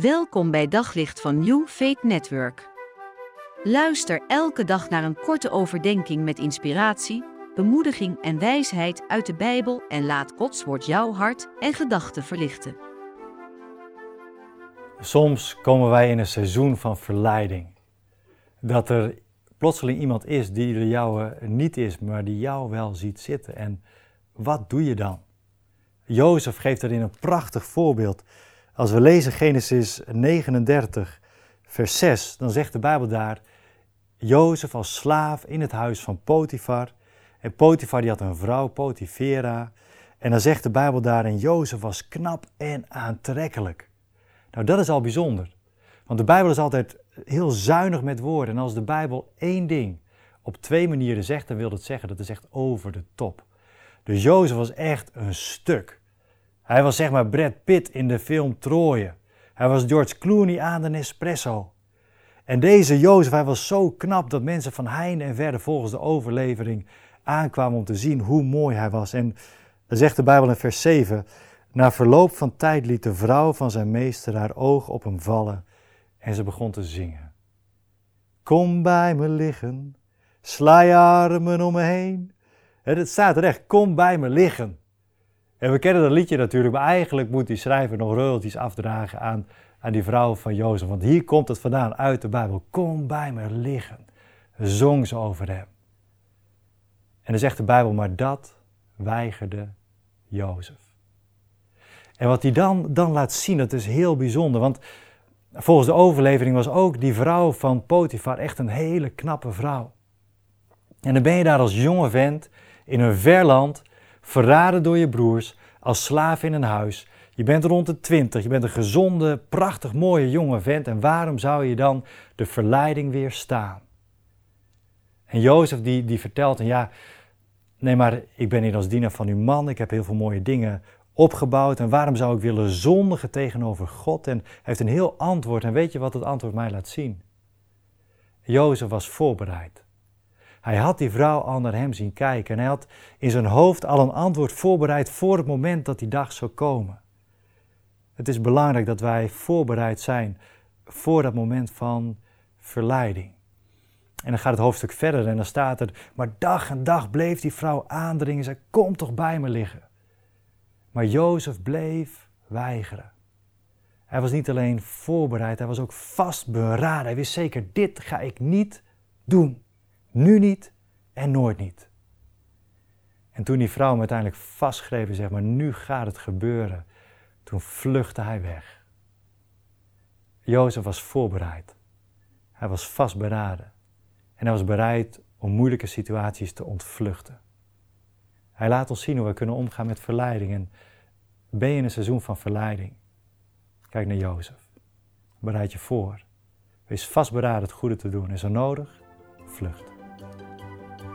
Welkom bij Daglicht van New Faith Network. Luister elke dag naar een korte overdenking met inspiratie, bemoediging en wijsheid uit de Bijbel en laat Gods woord jouw hart en gedachten verlichten. Soms komen wij in een seizoen van verleiding. Dat er plotseling iemand is die er jou niet is, maar die jou wel ziet zitten. En wat doe je dan? Jozef geeft erin een prachtig voorbeeld. Als we lezen Genesis 39, vers 6, dan zegt de Bijbel daar: Jozef als slaaf in het huis van Potifar. En Potifar die had een vrouw, Potifera. En dan zegt de Bijbel daar: En Jozef was knap en aantrekkelijk. Nou, dat is al bijzonder. Want de Bijbel is altijd heel zuinig met woorden. En als de Bijbel één ding op twee manieren zegt, dan wil het zeggen dat het zegt over de top. Dus Jozef was echt een stuk. Hij was zeg maar Brad Pitt in de film Troje. Hij was George Clooney aan de Nespresso. En deze Jozef, hij was zo knap dat mensen van heinde en verder volgens de overlevering aankwamen om te zien hoe mooi hij was. En dan zegt de Bijbel in vers 7, na verloop van tijd liet de vrouw van zijn meester haar oog op hem vallen en ze begon te zingen. Kom bij me liggen, sla je armen om me heen. Het staat er echt, kom bij me liggen. En we kennen dat liedje natuurlijk, maar eigenlijk moet die schrijver nog royalties afdragen aan, aan die vrouw van Jozef. Want hier komt het vandaan uit de Bijbel. Kom bij me liggen. Zong ze over hem. En dan zegt de Bijbel, maar dat weigerde Jozef. En wat hij dan, dan laat zien, dat is heel bijzonder. Want volgens de overlevering was ook die vrouw van Potifar echt een hele knappe vrouw. En dan ben je daar als jonge vent in een ver land verraden door je broers, als slaaf in een huis. Je bent rond de twintig, je bent een gezonde, prachtig mooie jonge vent en waarom zou je dan de verleiding weerstaan? En Jozef die, die vertelt, en ja, nee maar ik ben hier als dienaar van uw man, ik heb heel veel mooie dingen opgebouwd en waarom zou ik willen zondigen tegenover God? En hij heeft een heel antwoord en weet je wat het antwoord mij laat zien? Jozef was voorbereid. Hij had die vrouw al naar hem zien kijken en hij had in zijn hoofd al een antwoord voorbereid voor het moment dat die dag zou komen. Het is belangrijk dat wij voorbereid zijn voor dat moment van verleiding. En dan gaat het hoofdstuk verder en dan staat er, maar dag en dag bleef die vrouw aandringen. Zij kom toch bij me liggen. Maar Jozef bleef weigeren. Hij was niet alleen voorbereid, hij was ook vastberaden. Hij wist zeker, dit ga ik niet doen. Nu niet en nooit niet. En toen die vrouw hem uiteindelijk vastgreep en zei, maar nu gaat het gebeuren, toen vluchtte hij weg. Jozef was voorbereid. Hij was vastberaden. En hij was bereid om moeilijke situaties te ontvluchten. Hij laat ons zien hoe we kunnen omgaan met verleiding. En ben je in een seizoen van verleiding? Kijk naar Jozef. Bereid je voor. Wees vastberaden het goede te doen. En zo nodig, vlucht.